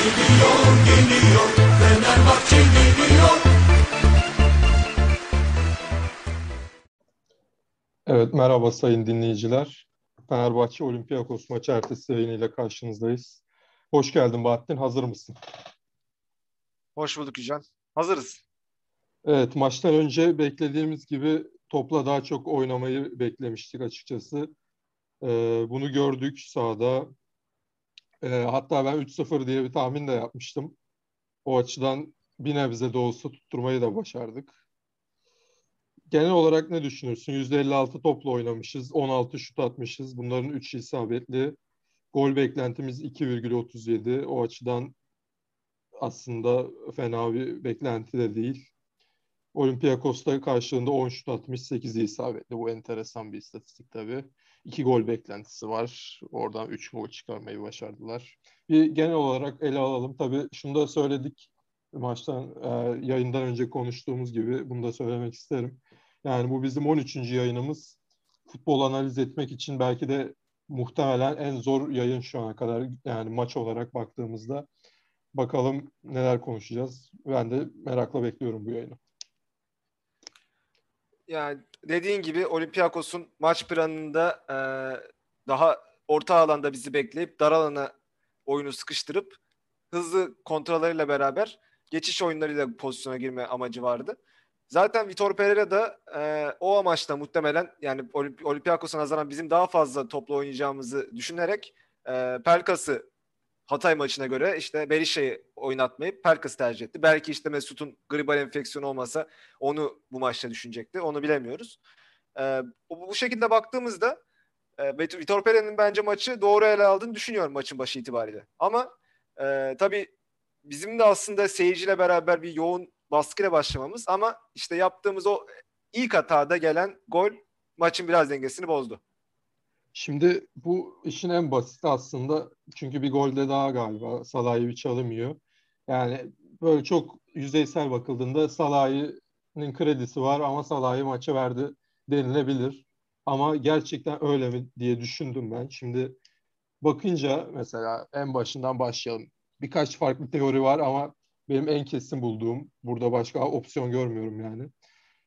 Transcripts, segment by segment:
Geliyor, geliyor, Fenerbahçe geliyor. Evet, merhaba sayın dinleyiciler. Fenerbahçe Olympiakos maçı ertesi yayınıyla karşınızdayız. Hoş geldin Bahattin, hazır mısın? Hoş bulduk Yücel. Hazırız. Evet, maçtan önce beklediğimiz gibi topla daha çok oynamayı beklemiştik açıkçası. Ee, bunu gördük sahada. Ee, hatta ben 3-0 diye bir tahmin de yapmıştım. O açıdan bir nebze de olsa tutturmayı da başardık. Genel olarak ne düşünürsün? %56 topla oynamışız, 16 şut atmışız. Bunların 3 isabetli. Gol beklentimiz 2,37. O açıdan aslında fena bir beklenti de değil. Olympiakos'ta karşılığında 10 şut atmış, 8'i isabetli. Bu enteresan bir istatistik tabii. 2 gol beklentisi var. Oradan 3 gol çıkarmayı başardılar. Bir genel olarak ele alalım. Tabii şunu da söyledik maçtan, e, yayından önce konuştuğumuz gibi bunu da söylemek isterim. Yani bu bizim 13. yayınımız. Futbol analiz etmek için belki de muhtemelen en zor yayın şu ana kadar. Yani maç olarak baktığımızda. Bakalım neler konuşacağız. Ben de merakla bekliyorum bu yayını. Yani dediğin gibi Olympiakos'un maç planında e, daha orta alanda bizi bekleyip dar alana oyunu sıkıştırıp hızlı kontrollerle beraber geçiş oyunlarıyla pozisyona girme amacı vardı. Zaten Vitor Pereira da e, o amaçla muhtemelen yani Olympiakos'a nazaran bizim daha fazla toplu oynayacağımızı düşünerek e, Pelkas'ı Hatay maçına göre işte Berisha'yı oynatmayıp Pelkas'ı tercih etti. Belki işte Mesut'un gribal enfeksiyonu olmasa onu bu maçta düşünecekti. Onu bilemiyoruz. E, bu şekilde baktığımızda e, Vitor Pereira'nın bence maçı doğru ele aldığını düşünüyorum maçın başı itibariyle. Ama e, tabii bizim de aslında seyirciyle beraber bir yoğun baskıyla başlamamız ama işte yaptığımız o ilk hatada gelen gol maçın biraz dengesini bozdu. Şimdi bu işin en basit aslında çünkü bir golde daha galiba Salah'ı çalımıyor. Yani böyle çok yüzeysel bakıldığında Salah'ın kredisi var ama Salah'ı maça verdi denilebilir. Ama gerçekten öyle mi diye düşündüm ben. Şimdi bakınca mesela en başından başlayalım. Birkaç farklı teori var ama benim en kesin bulduğum. Burada başka opsiyon görmüyorum yani.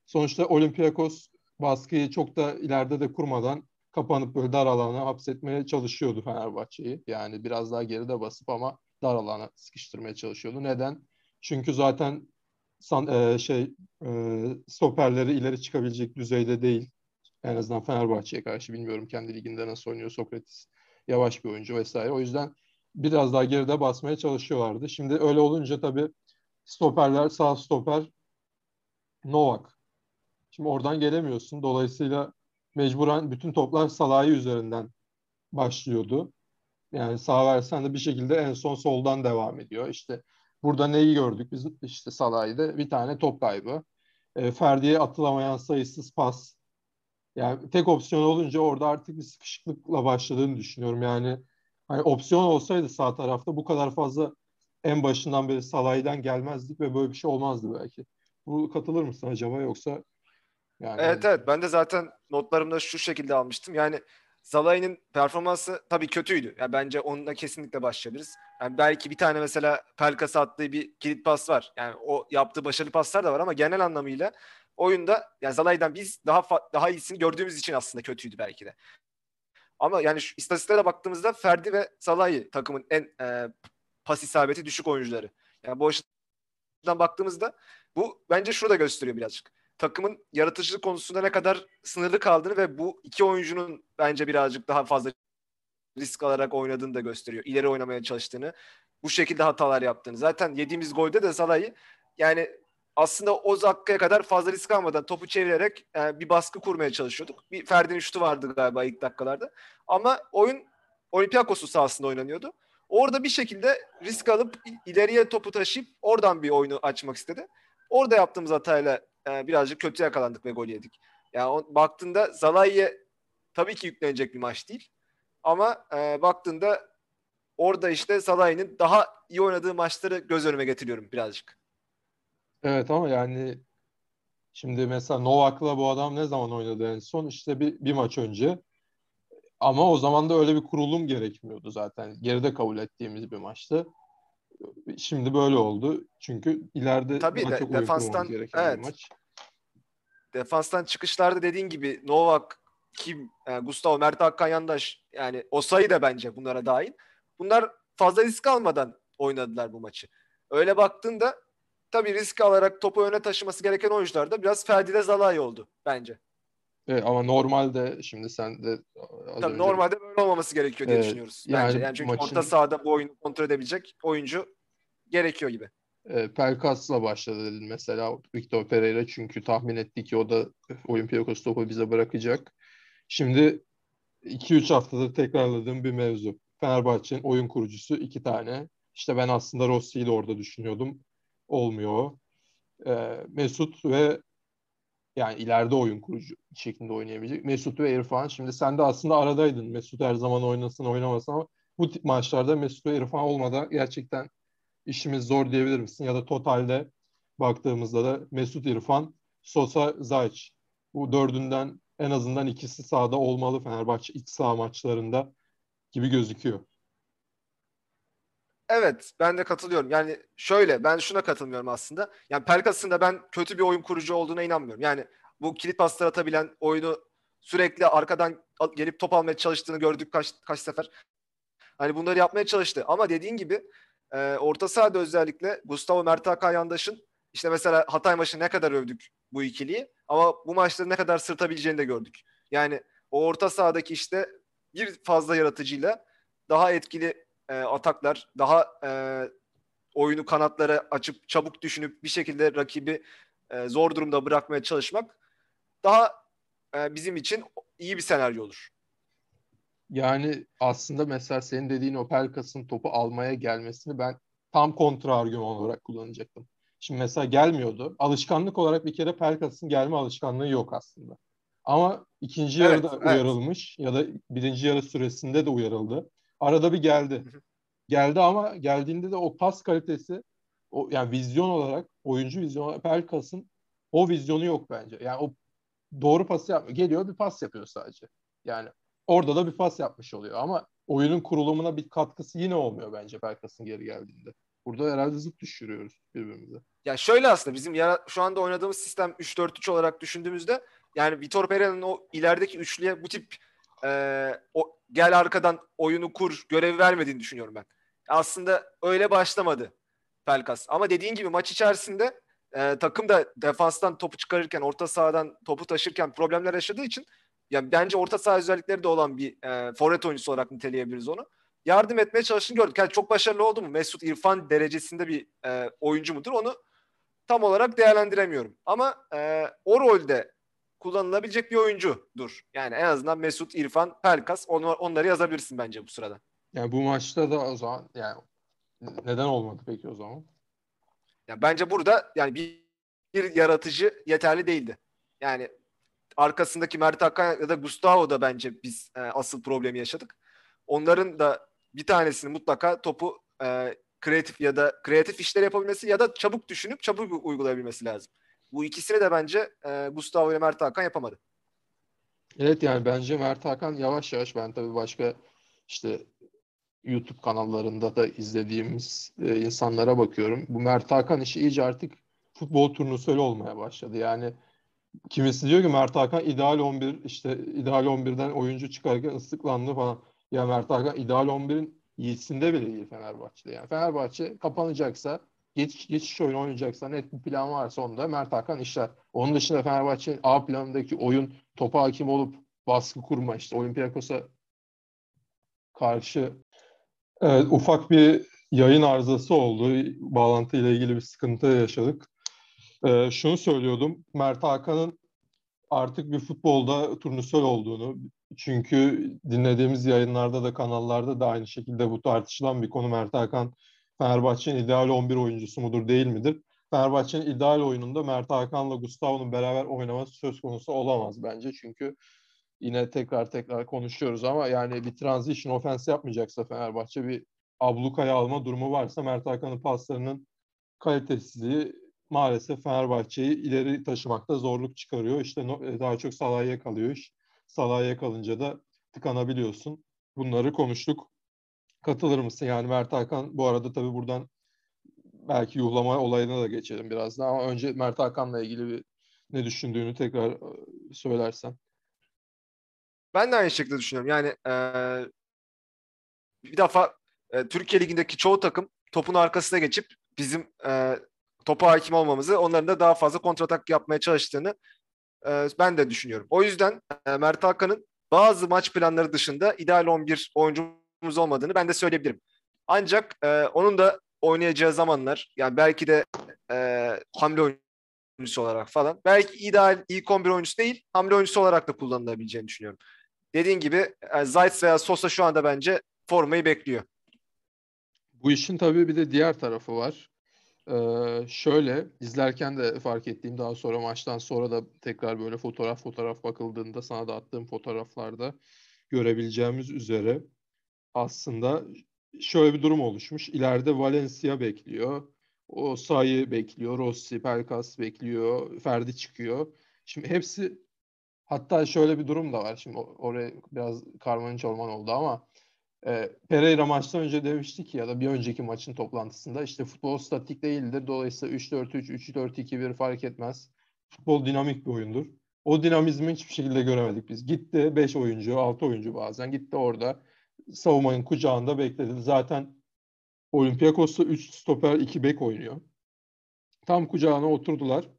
Sonuçta Olympiakos baskıyı çok da ileride de kurmadan kapanıp böyle dar alana hapsetmeye çalışıyordu Fenerbahçe'yi. Yani biraz daha geride basıp ama dar alana sıkıştırmaya çalışıyordu. Neden? Çünkü zaten san, e, şey e, stoperleri ileri çıkabilecek düzeyde değil. En azından Fenerbahçe'ye karşı bilmiyorum kendi liginde nasıl oynuyor Sokrates. Yavaş bir oyuncu vesaire. O yüzden biraz daha geride basmaya çalışıyorlardı. Şimdi öyle olunca tabii stoperler sağ stoper Novak. Şimdi oradan gelemiyorsun. Dolayısıyla mecburen bütün toplar Salahi üzerinden başlıyordu. Yani sağ versen de bir şekilde en son soldan devam ediyor. İşte burada neyi gördük biz işte Salahi'de bir tane top kaybı. E, Ferdi'ye atılamayan sayısız pas. Yani tek opsiyon olunca orada artık bir sıkışıklıkla başladığını düşünüyorum. Yani hani opsiyon olsaydı sağ tarafta bu kadar fazla en başından beri Salah'dan gelmezdik ve böyle bir şey olmazdı belki. Bu katılır mısın acaba yoksa yani Evet evet ben de zaten notlarımda şu şekilde almıştım. Yani Salah'ın performansı tabii kötüydü. Yani bence onunla kesinlikle başlayabiliriz. Yani belki bir tane mesela Pelkas'a attığı bir kilit pas var. Yani o yaptığı başarılı paslar da var ama genel anlamıyla oyunda yani Salah'dan biz daha daha iyisini gördüğümüz için aslında kötüydü belki de. Ama yani şu istatistiklere baktığımızda Ferdi ve Salah'ı takımın en e, pas isabeti düşük oyuncuları. Yani bu açıdan baktığımızda bu bence şurada gösteriyor birazcık. Takımın yaratıcılık konusunda ne kadar sınırlı kaldığını ve bu iki oyuncunun bence birazcık daha fazla risk alarak oynadığını da gösteriyor. İleri oynamaya çalıştığını, bu şekilde hatalar yaptığını. Zaten yediğimiz golde de Salah'ı yani aslında o dakikaya kadar fazla risk almadan topu çevirerek e, bir baskı kurmaya çalışıyorduk. Bir Ferdi'nin şutu vardı galiba ilk dakikalarda. Ama oyun Olympiakos'un sahasında oynanıyordu. Orada bir şekilde risk alıp ileriye topu taşıyıp oradan bir oyunu açmak istedi. Orada yaptığımız hatayla e, birazcık kötü yakalandık ve gol yedik. Yani o, baktığında Zalai'ye tabii ki yüklenecek bir maç değil. Ama e, baktığında orada işte Salah'ın daha iyi oynadığı maçları göz önüme getiriyorum birazcık. Evet ama yani şimdi mesela Novak'la bu adam ne zaman oynadı en son? İşte bir, bir maç önce. Ama o zaman da öyle bir kurulum gerekmiyordu zaten. Geride kabul ettiğimiz bir maçtı. Şimdi böyle oldu. Çünkü ileride Tabii de, çok defanstan gereken evet. maç. Defanstan çıkışlarda dediğin gibi Novak, Kim, yani Gustavo, Mert Hakan Yandaş yani o sayı da bence bunlara dahil. Bunlar fazla risk almadan oynadılar bu maçı. Öyle baktığında tabii risk alarak topu öne taşıması gereken oyuncular da biraz Ferdi ile Zalai oldu bence. Evet, ama normalde şimdi sen de Tabii önce normalde böyle olmaması gerekiyor diye Evet, düşünüyoruz. yani Bence. Yani çünkü maçın- orta sahada bu oyunu kontrol edebilecek oyuncu gerekiyor gibi. e, Pelkas'la başladı dedin mesela Victor Pereira çünkü tahmin etti ki o da Olympiakos topu bize bırakacak. Şimdi 2-3 haftadır tekrarladığım bir mevzu. Fenerbahçe'nin oyun kurucusu iki tane. İşte ben aslında Rossi'yi de orada düşünüyordum. Olmuyor. E, Mesut ve yani ileride oyun kurucu şeklinde oynayabilecek. Mesut ve İrfan. Şimdi sen de aslında aradaydın. Mesut her zaman oynasın oynamasın ama bu tip maçlarda Mesut ve İrfan olmadan gerçekten işimiz zor diyebilir misin? Ya da totalde baktığımızda da Mesut İrfan, Sosa, Zayç. Bu dördünden en azından ikisi sahada olmalı Fenerbahçe iç saha maçlarında gibi gözüküyor. Evet ben de katılıyorum. Yani şöyle ben şuna katılmıyorum aslında. Yani Pelkas'ın da ben kötü bir oyun kurucu olduğuna inanmıyorum. Yani bu kilit paslar atabilen oyunu sürekli arkadan gelip top almaya çalıştığını gördük kaç, kaç sefer. Hani bunları yapmaya çalıştı. Ama dediğin gibi e, orta sahada özellikle Gustavo Mert Hakan Yandaş'ın işte mesela Hatay maçı ne kadar övdük bu ikiliyi ama bu maçları ne kadar sırtabileceğini de gördük. Yani o orta sahadaki işte bir fazla yaratıcıyla daha etkili e, ataklar, daha e, oyunu kanatlara açıp çabuk düşünüp bir şekilde rakibi e, zor durumda bırakmaya çalışmak daha e, bizim için iyi bir senaryo olur. Yani aslında mesela senin dediğin o Pelkas'ın topu almaya gelmesini ben tam kontra argüman olarak kullanacaktım. Şimdi mesela gelmiyordu. Alışkanlık olarak bir kere Pelkas'ın gelme alışkanlığı yok aslında. Ama ikinci Evet, yarıda evet. uyarılmış ya da birinci yarı süresinde de uyarıldı. Arada bir geldi. Geldi ama geldiğinde de o pas kalitesi o yani vizyon olarak oyuncu vizyonu olarak Pelkas'ın o vizyonu yok bence. Yani o doğru pası yapmıyor. Geliyor bir pas yapıyor sadece. Yani orada da bir pas yapmış oluyor ama oyunun kurulumuna bir katkısı yine olmuyor bence Pelkas'ın geri geldiğinde. Burada herhalde zıt düşürüyoruz birbirimize. Ya şöyle aslında bizim yara- şu anda oynadığımız sistem 3-4-3 olarak düşündüğümüzde yani Vitor Pereira'nın o ilerideki üçlüye bu tip e, o gel arkadan oyunu kur görevi vermediğini düşünüyorum ben. Aslında öyle başlamadı Pelkas. Ama dediğin gibi maç içerisinde e, takım da defanstan topu çıkarırken orta sahadan topu taşırken problemler yaşadığı için ya bence orta saha özellikleri de olan bir e, forvet oyuncusu olarak niteleyebiliriz onu. Yardım etmeye çalıştığını gördük. Yani çok başarılı oldu mu? Mesut İrfan derecesinde bir e, oyuncu mudur? Onu tam olarak değerlendiremiyorum. Ama e, o rolde kullanılabilecek bir oyuncudur. Yani en azından Mesut, İrfan, Pelkas onu, onları yazabilirsin bence bu sırada. Yani bu maçta da o zaman yani neden olmadı peki o zaman? Yani bence burada yani bir, bir yaratıcı yeterli değildi. Yani arkasındaki Mert Hakan ya da Gustavo da bence biz e, asıl problemi yaşadık. Onların da bir tanesini mutlaka topu e, kreatif ya da kreatif işler yapabilmesi ya da çabuk düşünüp çabuk uygulayabilmesi lazım. Bu ikisini de bence e, Gustavo ile Mert Hakan yapamadı. Evet yani bence Mert Hakan yavaş yavaş ben tabii başka işte YouTube kanallarında da izlediğimiz e, insanlara bakıyorum. Bu Mert Hakan işi iyice artık futbol turnusolu olmaya başladı. Yani kimisi diyor ki Mert Hakan ideal 11 işte ideal 11'den oyuncu çıkarken ıslıklandı falan. Ya Mert Hakan ideal 11'in iyisinde bile değil Fenerbahçe'de. Yani Fenerbahçe kapanacaksa geçiş, geçiş oyunu oynayacaksa net bir plan varsa onda Mert Hakan işler. Onun dışında Fenerbahçe'nin A planındaki oyun topa hakim olup baskı kurma işte Olympiakos'a karşı evet, ufak bir yayın arızası oldu. Bağlantıyla ilgili bir sıkıntı yaşadık. Ee, şunu söylüyordum. Mert Hakan'ın artık bir futbolda turnusol olduğunu çünkü dinlediğimiz yayınlarda da kanallarda da aynı şekilde bu tartışılan bir konu Mert Hakan Fenerbahçe'nin ideal 11 oyuncusu mudur değil midir? Fenerbahçe'nin ideal oyununda Mert Hakan'la Gustavo'nun beraber oynaması söz konusu olamaz bence. Çünkü yine tekrar tekrar konuşuyoruz ama yani bir transition offense yapmayacaksa Fenerbahçe bir ablukaya alma durumu varsa Mert Hakan'ın paslarının kalitesizliği maalesef Fenerbahçe'yi ileri taşımakta zorluk çıkarıyor. İşte daha çok Salah'a kalıyor iş. Salah'a kalınca da tıkanabiliyorsun. Bunları konuştuk. Katılır mısın? Yani Mert Hakan bu arada tabii buradan belki yuhlama olayına da geçelim biraz daha ama önce Mert Hakan'la ilgili bir ne düşündüğünü tekrar e, söylersen. Ben de aynı şekilde düşünüyorum. Yani e, bir defa e, Türkiye Ligi'ndeki çoğu takım topun arkasına geçip bizim e, topa hakim olmamızı, onların da daha fazla kontratak yapmaya çalıştığını e, ben de düşünüyorum. O yüzden e, Mert Hakan'ın bazı maç planları dışında ideal 11 oyuncumuz olmadığını ben de söyleyebilirim. Ancak e, onun da oynayacağı zamanlar yani belki de e, hamle oyuncusu olarak falan belki ideal ilk 11 oyuncusu değil hamle oyuncusu olarak da kullanılabileceğini düşünüyorum. Dediğin gibi e, Zayt veya Sosa şu anda bence formayı bekliyor. Bu işin tabii bir de diğer tarafı var. Ee, şöyle izlerken de fark ettiğim daha sonra maçtan sonra da tekrar böyle fotoğraf fotoğraf bakıldığında sana da attığım fotoğraflarda görebileceğimiz üzere aslında şöyle bir durum oluşmuş. İleride Valencia bekliyor. O sayı bekliyor. Rossi, Pelkas bekliyor. Ferdi çıkıyor. Şimdi hepsi hatta şöyle bir durum da var. Şimdi oraya biraz karmanın çorman oldu ama e, Pereira maçtan önce demişti ki ya da bir önceki maçın toplantısında işte futbol statik değildir. Dolayısıyla 3-4-3, 3-4-2-1 fark etmez. Futbol dinamik bir oyundur. O dinamizmi hiçbir şekilde göremedik biz. Gitti 5 oyuncu, 6 oyuncu bazen. Gitti orada savunmanın kucağında bekledi. Zaten Olympiakos'ta 3 stoper 2 bek oynuyor. Tam kucağına oturdular.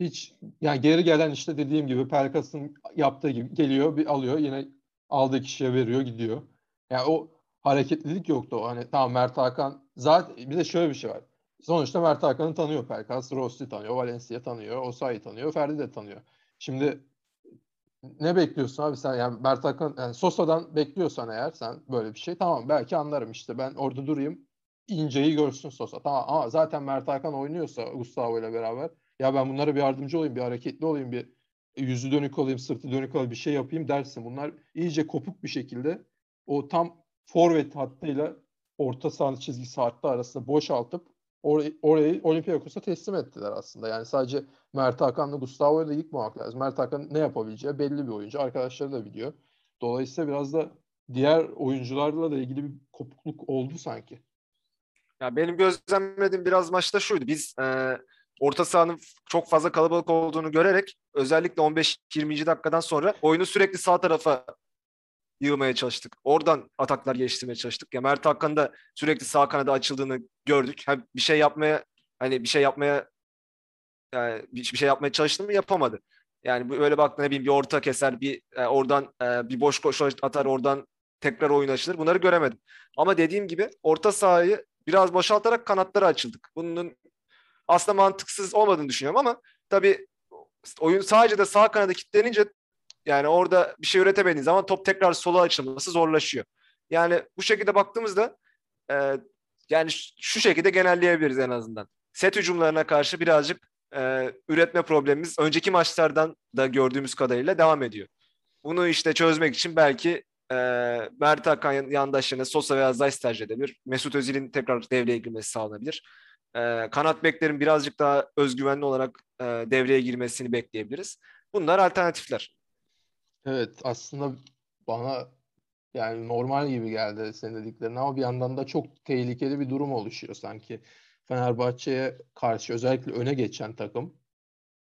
Hiç yani geri gelen işte dediğim gibi Pelkas'ın yaptığı gibi geliyor bir alıyor yine aldığı kişiye veriyor gidiyor. Yani o hareketlilik yoktu. Hani tamam Mert Hakan zaten bir de şöyle bir şey var. Sonuçta Mert Hakan'ı tanıyor Pelkas, Rossi tanıyor, Valencia tanıyor, Osayi tanıyor, Ferdi de tanıyor. Şimdi ne bekliyorsun abi? Sen yani Mert Hakan yani Sosa'dan bekliyorsan eğer sen böyle bir şey tamam belki anlarım işte. Ben orada durayım inceyi görsün Sosa. Tamam ama zaten Mert Hakan oynuyorsa Gustavo ile beraber ya ben bunlara bir yardımcı olayım bir hareketli olayım bir yüzü dönük olayım sırtı dönük olayım bir şey yapayım dersin. Bunlar iyice kopuk bir şekilde o tam forvet hattıyla orta saha çizgisi hattı arasında boşaltıp or- orayı Olympiakos'a teslim ettiler aslında. Yani sadece Mert Hakan'la Gustavo'yu da yıkmamak lazım. Mert Hakan ne yapabileceği belli bir oyuncu. Arkadaşları da biliyor. Dolayısıyla biraz da diğer oyuncularla da ilgili bir kopukluk oldu sanki. Ya benim gözlemlediğim biraz maçta şuydu. Biz e, orta sahanın çok fazla kalabalık olduğunu görerek özellikle 15-20. dakikadan sonra oyunu sürekli sağ tarafa yığmaya çalıştık. Oradan ataklar geliştirmeye çalıştık. Ya Mert Hakan'ın da sürekli sağ kanada açıldığını gördük. Hem bir şey yapmaya hani bir şey yapmaya yani bir şey yapmaya çalıştı mı yapamadı. Yani böyle baktığında ne bir orta keser, bir e, oradan e, bir boş koşu atar, oradan tekrar oyun açılır. Bunları göremedim. Ama dediğim gibi orta sahayı biraz boşaltarak kanatlara açıldık. Bunun aslında mantıksız olmadığını düşünüyorum ama tabii oyun sadece de sağ kanada kilitlenince yani orada bir şey üretemediğin zaman top tekrar sola açılması zorlaşıyor. Yani bu şekilde baktığımızda e, yani şu şekilde genelleyebiliriz en azından. Set hücumlarına karşı birazcık e, üretme problemimiz önceki maçlardan da gördüğümüz kadarıyla devam ediyor. Bunu işte çözmek için belki e, Mert Hakan yandaşlarına Sosa veya Zayt tercih edebilir. Mesut Özil'in tekrar devreye girmesi sağlanabilir. E, kanat beklerin birazcık daha özgüvenli olarak e, devreye girmesini bekleyebiliriz. Bunlar alternatifler. Evet aslında bana yani normal gibi geldi senin dediklerin ama bir yandan da çok tehlikeli bir durum oluşuyor sanki. Fenerbahçe'ye karşı özellikle öne geçen takım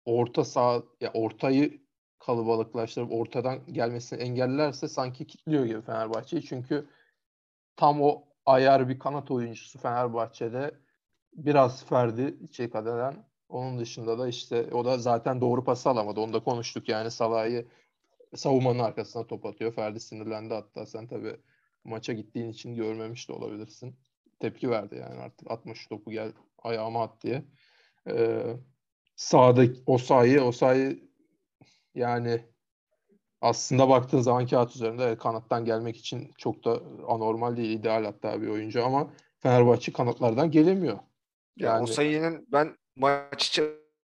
orta sağ ya ortayı kalabalıklaştırıp ortadan gelmesini engellerse sanki kilitliyor gibi Fenerbahçe'yi. Çünkü tam o ayar bir kanat oyuncusu Fenerbahçe'de biraz Ferdi eden onun dışında da işte o da zaten doğru pas alamadı. Onu da konuştuk yani Salah'ı savunmanın arkasına top atıyor. Ferdi sinirlendi hatta sen tabii maça gittiğin için görmemiş de olabilirsin. Tepki verdi yani artık atma şu topu gel ayağıma at diye. Ee, sağda o sayı o sayı yani aslında baktığın zaman kağıt üzerinde kanattan gelmek için çok da anormal değil. ideal hatta bir oyuncu ama Fenerbahçe kanatlardan gelemiyor. Yani o sayının ben maç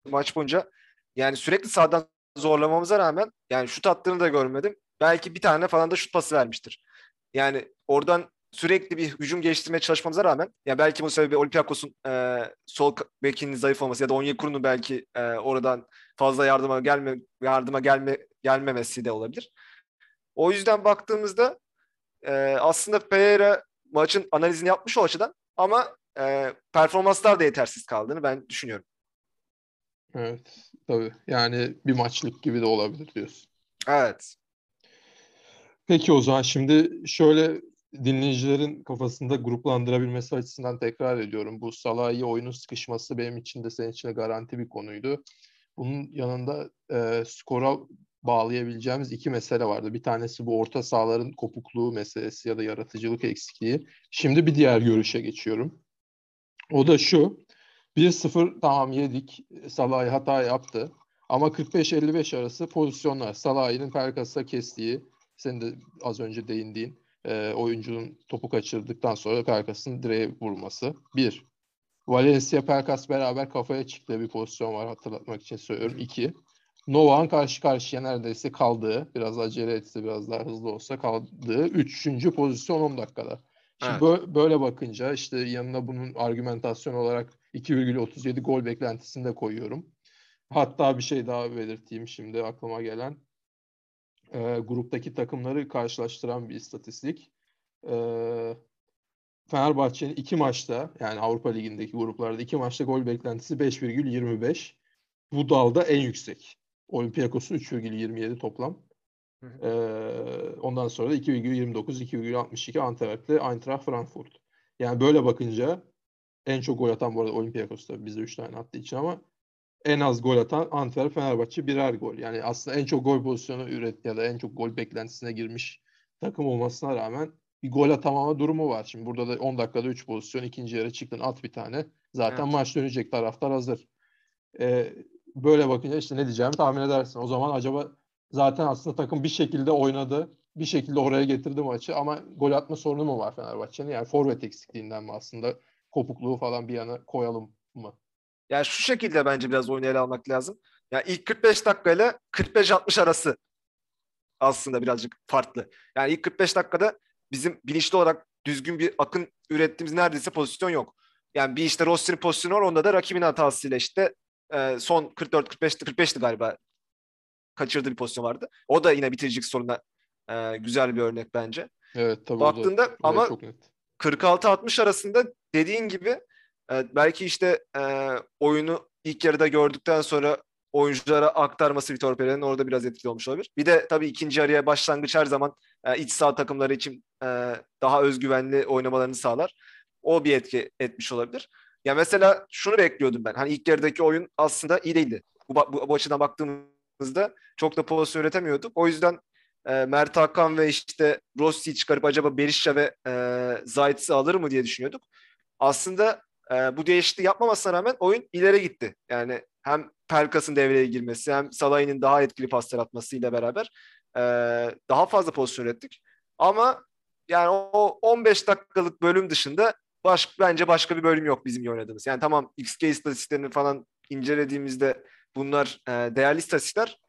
maç boyunca yani sürekli sağdan zorlamamıza rağmen yani şut attığını da görmedim. Belki bir tane falan da şut pası vermiştir. Yani oradan sürekli bir hücum geliştirmeye çalışmamıza rağmen ya belki bu sebebi Olympiakos'un e, sol bekinin zayıf olması ya da Onyekuru'nun belki e, oradan fazla yardıma gelme yardıma gelme gelmemesi de olabilir. O yüzden baktığımızda e, aslında Pereira maçın analizini yapmış o açıdan ama e, performanslar da yetersiz kaldığını ben düşünüyorum. Evet tabii. Yani bir maçlık gibi de olabilir diyorsun. Evet. Peki o zaman şimdi şöyle dinleyicilerin kafasında gruplandırabilmesi açısından tekrar ediyorum. Bu Salah'ı oyunun sıkışması benim için de senin için de garanti bir konuydu. Bunun yanında e, skora bağlayabileceğimiz iki mesele vardı. Bir tanesi bu orta sahaların kopukluğu meselesi ya da yaratıcılık eksikliği. Şimdi bir diğer görüşe geçiyorum. O da şu. 1-0 tamam yedik. Salah hata yaptı. Ama 45-55 arası pozisyonlar. Salah'ın Pelkas'a kestiği, senin de az önce değindiğin e, oyuncunun topu kaçırdıktan sonra Pelkas'ın direğe vurması. Bir. Valencia Pelkas beraber kafaya çıktığı bir pozisyon var hatırlatmak için söylüyorum. İki. Novak'ın karşı karşıya neredeyse kaldığı, biraz acele etse, biraz daha hızlı olsa kaldığı üçüncü pozisyon 10 dakikada. Şimdi Evet. bö- böyle bakınca işte yanına bunun argümentasyon olarak 2,37 gol beklentisini de koyuyorum. Hatta bir şey daha belirteyim şimdi aklıma gelen. Ee, gruptaki takımları karşılaştıran bir istatistik. Ee, Fenerbahçe'nin iki maçta yani Avrupa Ligi'ndeki gruplarda iki maçta gol beklentisi 5,25. Bu dalda en yüksek. Olympiakos'un 3,27 toplam. Hı hı. Ee, ondan sonra da 2,29, 2,62 Antwerp'le Eintracht Frankfurt. Yani böyle bakınca en çok gol atan bu arada Olympiakos tabii bizde 3 tane attığı için ama en az gol atan Antwerp Fenerbahçe birer gol. Yani aslında en çok gol pozisyonu üret ya da en çok gol beklentisine girmiş takım olmasına rağmen bir gol atamama durumu var. Şimdi burada da 10 dakikada 3 pozisyon ikinci yarı çıktın at bir tane. Zaten Evet. maç dönecek taraftar hazır. Ee, böyle bakınca işte ne diyeceğimi tahmin edersin. O zaman acaba zaten aslında takım bir şekilde oynadı. Bir şekilde oraya getirdi maçı ama gol atma sorunu mu var Fenerbahçe'nin? Yani forvet eksikliğinden mi aslında? Kopukluğu falan bir yana koyalım mı? Yani şu şekilde bence biraz oyunu ele almak lazım. Yani ilk 45 dakikayla 45-60 arası aslında birazcık farklı. Yani ilk 45 dakikada bizim bilinçli olarak düzgün bir akın ürettiğimiz neredeyse pozisyon yok. Yani bir işte Rossi'nin pozisyonu var onda da rakibin hatasıyla işte e, son 44-45'ti 45'ti galiba kaçırdığı bir pozisyon vardı. O da yine bitiricilik sorununa e, güzel bir örnek bence. Evet tabii da Baktığında oraya ama çok net. 46-60 arasında dediğin gibi e, belki işte e, oyunu ilk yarıda gördükten sonra oyunculara aktarması Vitor Pereira'nın orada biraz etkili olmuş olabilir. Bir de tabii ikinci yarıya başlangıç her zaman e, iç saha takımları için daha özgüvenli oynamalarını sağlar. O bir etki etmiş olabilir. Ya mesela şunu bekliyordum ben. Hani ilk yarıdaki oyun aslında iyi değildi. Bu, bu, bu açıdan baktığımızda çok da pozisyon üretemiyorduk. O yüzden e, Mert Hakan ve işte Rossi'yi çıkarıp acaba Berisha ve e, Zayt'si alır mı diye düşünüyorduk. Aslında e, bu değişikliği yapmamasına rağmen oyun ileri gitti. Yani hem Pelkas'ın devreye girmesi hem Salah'ın daha etkili paslar atmasıyla beraber e, daha fazla pozisyon ürettik. Ama yani o 15 dakikalık bölüm dışında baş, bence başka bir bölüm yok bizim oynadığımız. Yani tamam XG istatistiklerini falan incelediğimizde bunlar e, değerli istatistikler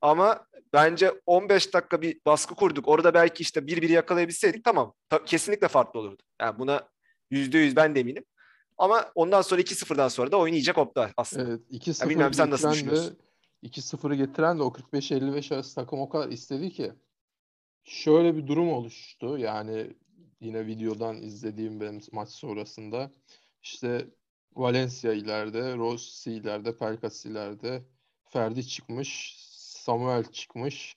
ama bence 15 dakika bir baskı kurduk. Orada belki işte bir biri yakalayabilseydik tamam. Ta- kesinlikle farklı olurdu. Yani buna %100 ben de eminim. Ama ondan sonra 2-0'dan sonra da oyun iyice koptu aslında. Evet 2-0 bilmem sen nasıl düşünüyorsun? 2-0'ı getiren de o 45-55 arası takım o kadar istedi ki şöyle bir durum oluştu. Yani yine videodan izlediğim benim maç sonrasında işte Valencia ileride, Rossi ileride, Pelkas ileride, Ferdi çıkmış, Samuel çıkmış.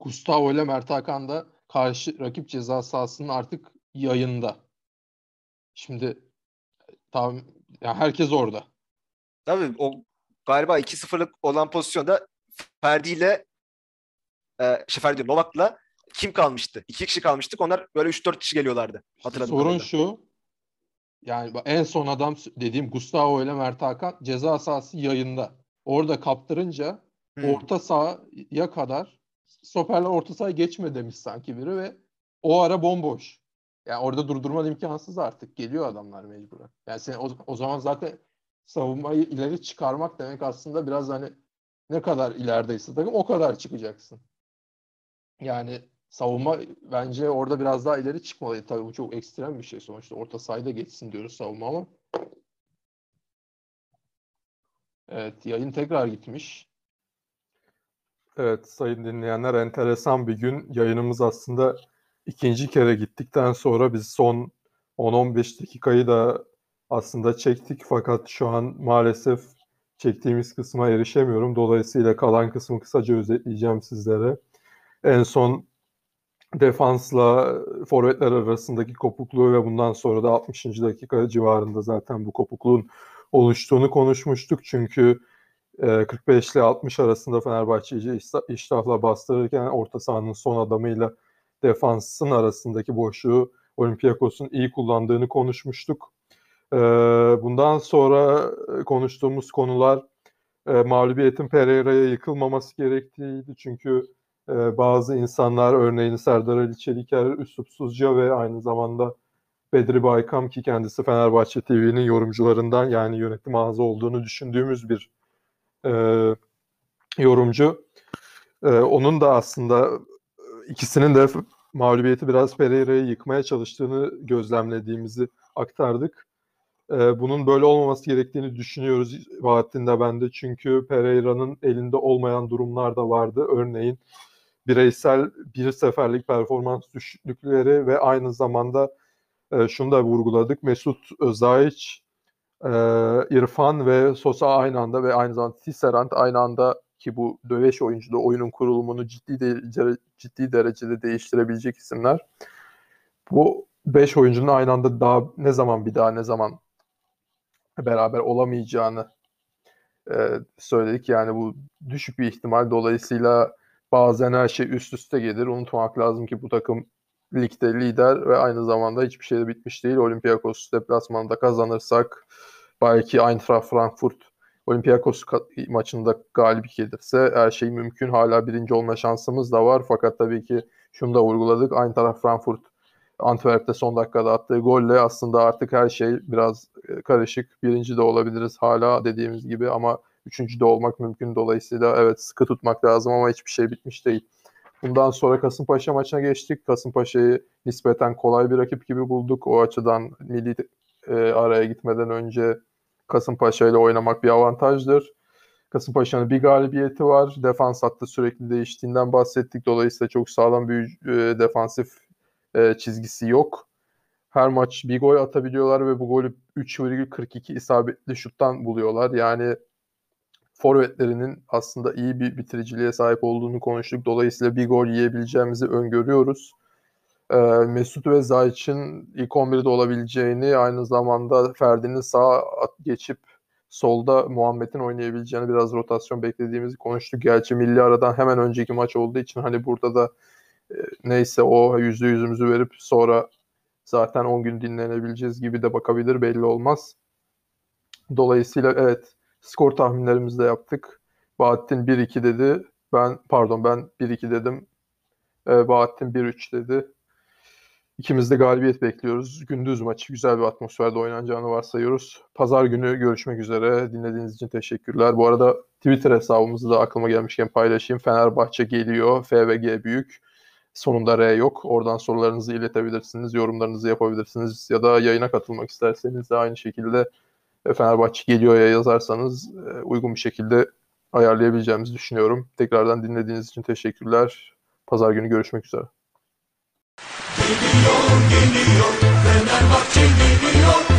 Gustavo ile Mert Hakan da karşı rakip ceza sahasının artık yayında. Şimdi tam ya herkes orada. Tabii o galiba 2-0'lık olan pozisyonda Ferdi ile e, şey Ferdi Novak'la kim kalmıştı? İki kişi kalmıştık. Onlar böyle 3-4 kişi geliyorlardı. Hatırladım. Sorun kadarıyla. şu. Yani en son adam dediğim Gustavo ile Mert Hakan ceza sahası yayında. Orada kaptırınca Hmm. orta sahaya kadar stoperler orta sahaya geçme demiş sanki biri ve o ara bomboş. Yani orada durdurman imkansız artık. Geliyor adamlar mecburen. Yani sen o, o zaman zaten savunmayı ileri çıkarmak demek aslında biraz hani ne kadar ilerideyse takım o kadar çıkacaksın. Yani savunma bence orada biraz daha ileri çıkmalıydı. Tabii bu çok ekstrem bir şey. Sonuçta orta sahada geçsin diyoruz savunma ama. Evet yayın tekrar gitmiş. Evet sayın dinleyenler enteresan bir gün. Yayınımız aslında ikinci kere gittikten sonra biz son 10-15 dakikayı da aslında çektik fakat şu an maalesef çektiğimiz kısma erişemiyorum. Dolayısıyla kalan kısmı kısaca özetleyeceğim sizlere. En son defansla forvetler arasındaki kopukluğu ve bundan sonra da 60. dakika civarında zaten bu kopukluğun oluştuğunu konuşmuştuk. Çünkü 45 ile 60 arasında Fenerbahçe'yi iştahla bastırırken orta sahanın son adamıyla defansın arasındaki boşluğu Olympiakos'un iyi kullandığını konuşmuştuk. Bundan sonra konuştuğumuz konular mağlubiyetin Pereira'ya yıkılmaması gerektiğiydi. Çünkü bazı insanlar örneğin Serdar Ali Çeliker üslupsuzca ve aynı zamanda Bedri Baykam ki kendisi Fenerbahçe TV'nin yorumcularından yani yönetim ağzı olduğunu düşündüğümüz bir e, yorumcu. E, onun da aslında ikisinin de mağlubiyeti biraz Pereira'yı yıkmaya çalıştığını gözlemlediğimizi aktardık. E, bunun böyle olmaması gerektiğini düşünüyoruz Bahattin de ben de. Çünkü Pereira'nın elinde olmayan durumlar da vardı. Örneğin bireysel bir seferlik performans düşüklükleri ve aynı zamanda e, şunu da vurguladık. Mesut Özayiç, e, İrfan ve Sosa aynı anda ve aynı zamanda Tisserand aynı anda ki bu döveş oyuncu da oyunun kurulumunu ciddi de, ciddi derecede değiştirebilecek isimler. Bu 5 oyuncunun aynı anda daha ne zaman bir daha ne zaman beraber olamayacağını e, söyledik. Yani bu düşük bir ihtimal. Dolayısıyla bazen her şey üst üste gelir. Unutmamak lazım ki bu takım ligde lider ve aynı zamanda hiçbir şey de bitmiş değil. Olympiakos deplasmanında kazanırsak belki Eintracht Frankfurt Olympiakos maçında galip gelirse her şey mümkün. Hala birinci olma şansımız da var. Fakat tabii ki şunu da vurguladık. Eintracht Frankfurt Antwerp'te son dakikada attığı golle aslında artık her şey biraz e, karışık. Birinci de olabiliriz hala dediğimiz gibi ama üçüncü de olmak mümkün. Dolayısıyla evet sıkı tutmak lazım ama hiçbir şey bitmiş değil. Bundan sonra Kasımpaşa maçına geçtik. Kasımpaşa'yı nispeten kolay bir rakip gibi bulduk. O açıdan milli e, araya gitmeden önce Kasımpaşa ile oynamak bir avantajdır. Kasımpaşa'nın bir galibiyeti var. Defans hattı sürekli değiştiğinden bahsettik. Dolayısıyla çok sağlam bir e, defansif e, çizgisi yok. Her maç bir gol atabiliyorlar ve bu golü 3,42 isabetli şuttan buluyorlar. Yani forvetlerinin aslında iyi bir bitiriciliğe sahip olduğunu konuştuk. Dolayısıyla bir gol yiyebileceğimizi öngörüyoruz. Ee, Mesut ve Zayç'in ilk 11'de olabileceğini aynı zamanda Ferdi'nin sağa geçip solda Muhammed'in oynayabileceğini biraz rotasyon beklediğimizi konuştuk. Gerçi milli aradan hemen önceki maç olduğu için hani burada da e, neyse o yüzde yüzümüzü verip sonra zaten 10 gün dinlenebileceğiz gibi de bakabilir belli olmaz. Dolayısıyla evet skor tahminlerimizi de yaptık. Bahattin 1-2 dedi. Ben pardon ben 1-2 dedim. Ee, Bahattin 1-3 dedi. İkimiz de galibiyet bekliyoruz. Gündüz maçı güzel bir atmosferde oynanacağını varsayıyoruz. Pazar günü görüşmek üzere. Dinlediğiniz için teşekkürler. Bu arada Twitter hesabımızı da aklıma gelmişken paylaşayım. Fenerbahçe geliyor. FVG büyük. Sonunda R yok. Oradan sorularınızı iletebilirsiniz, yorumlarınızı yapabilirsiniz ya da yayına katılmak isterseniz de aynı şekilde Fenerbahçe geliyor ya yazarsanız e, uygun bir şekilde ayarlayabileceğimizi düşünüyorum. Tekrardan dinlediğiniz için teşekkürler. Pazar günü görüşmek üzere. Geliyor geliyor Fenerbahçe geliyor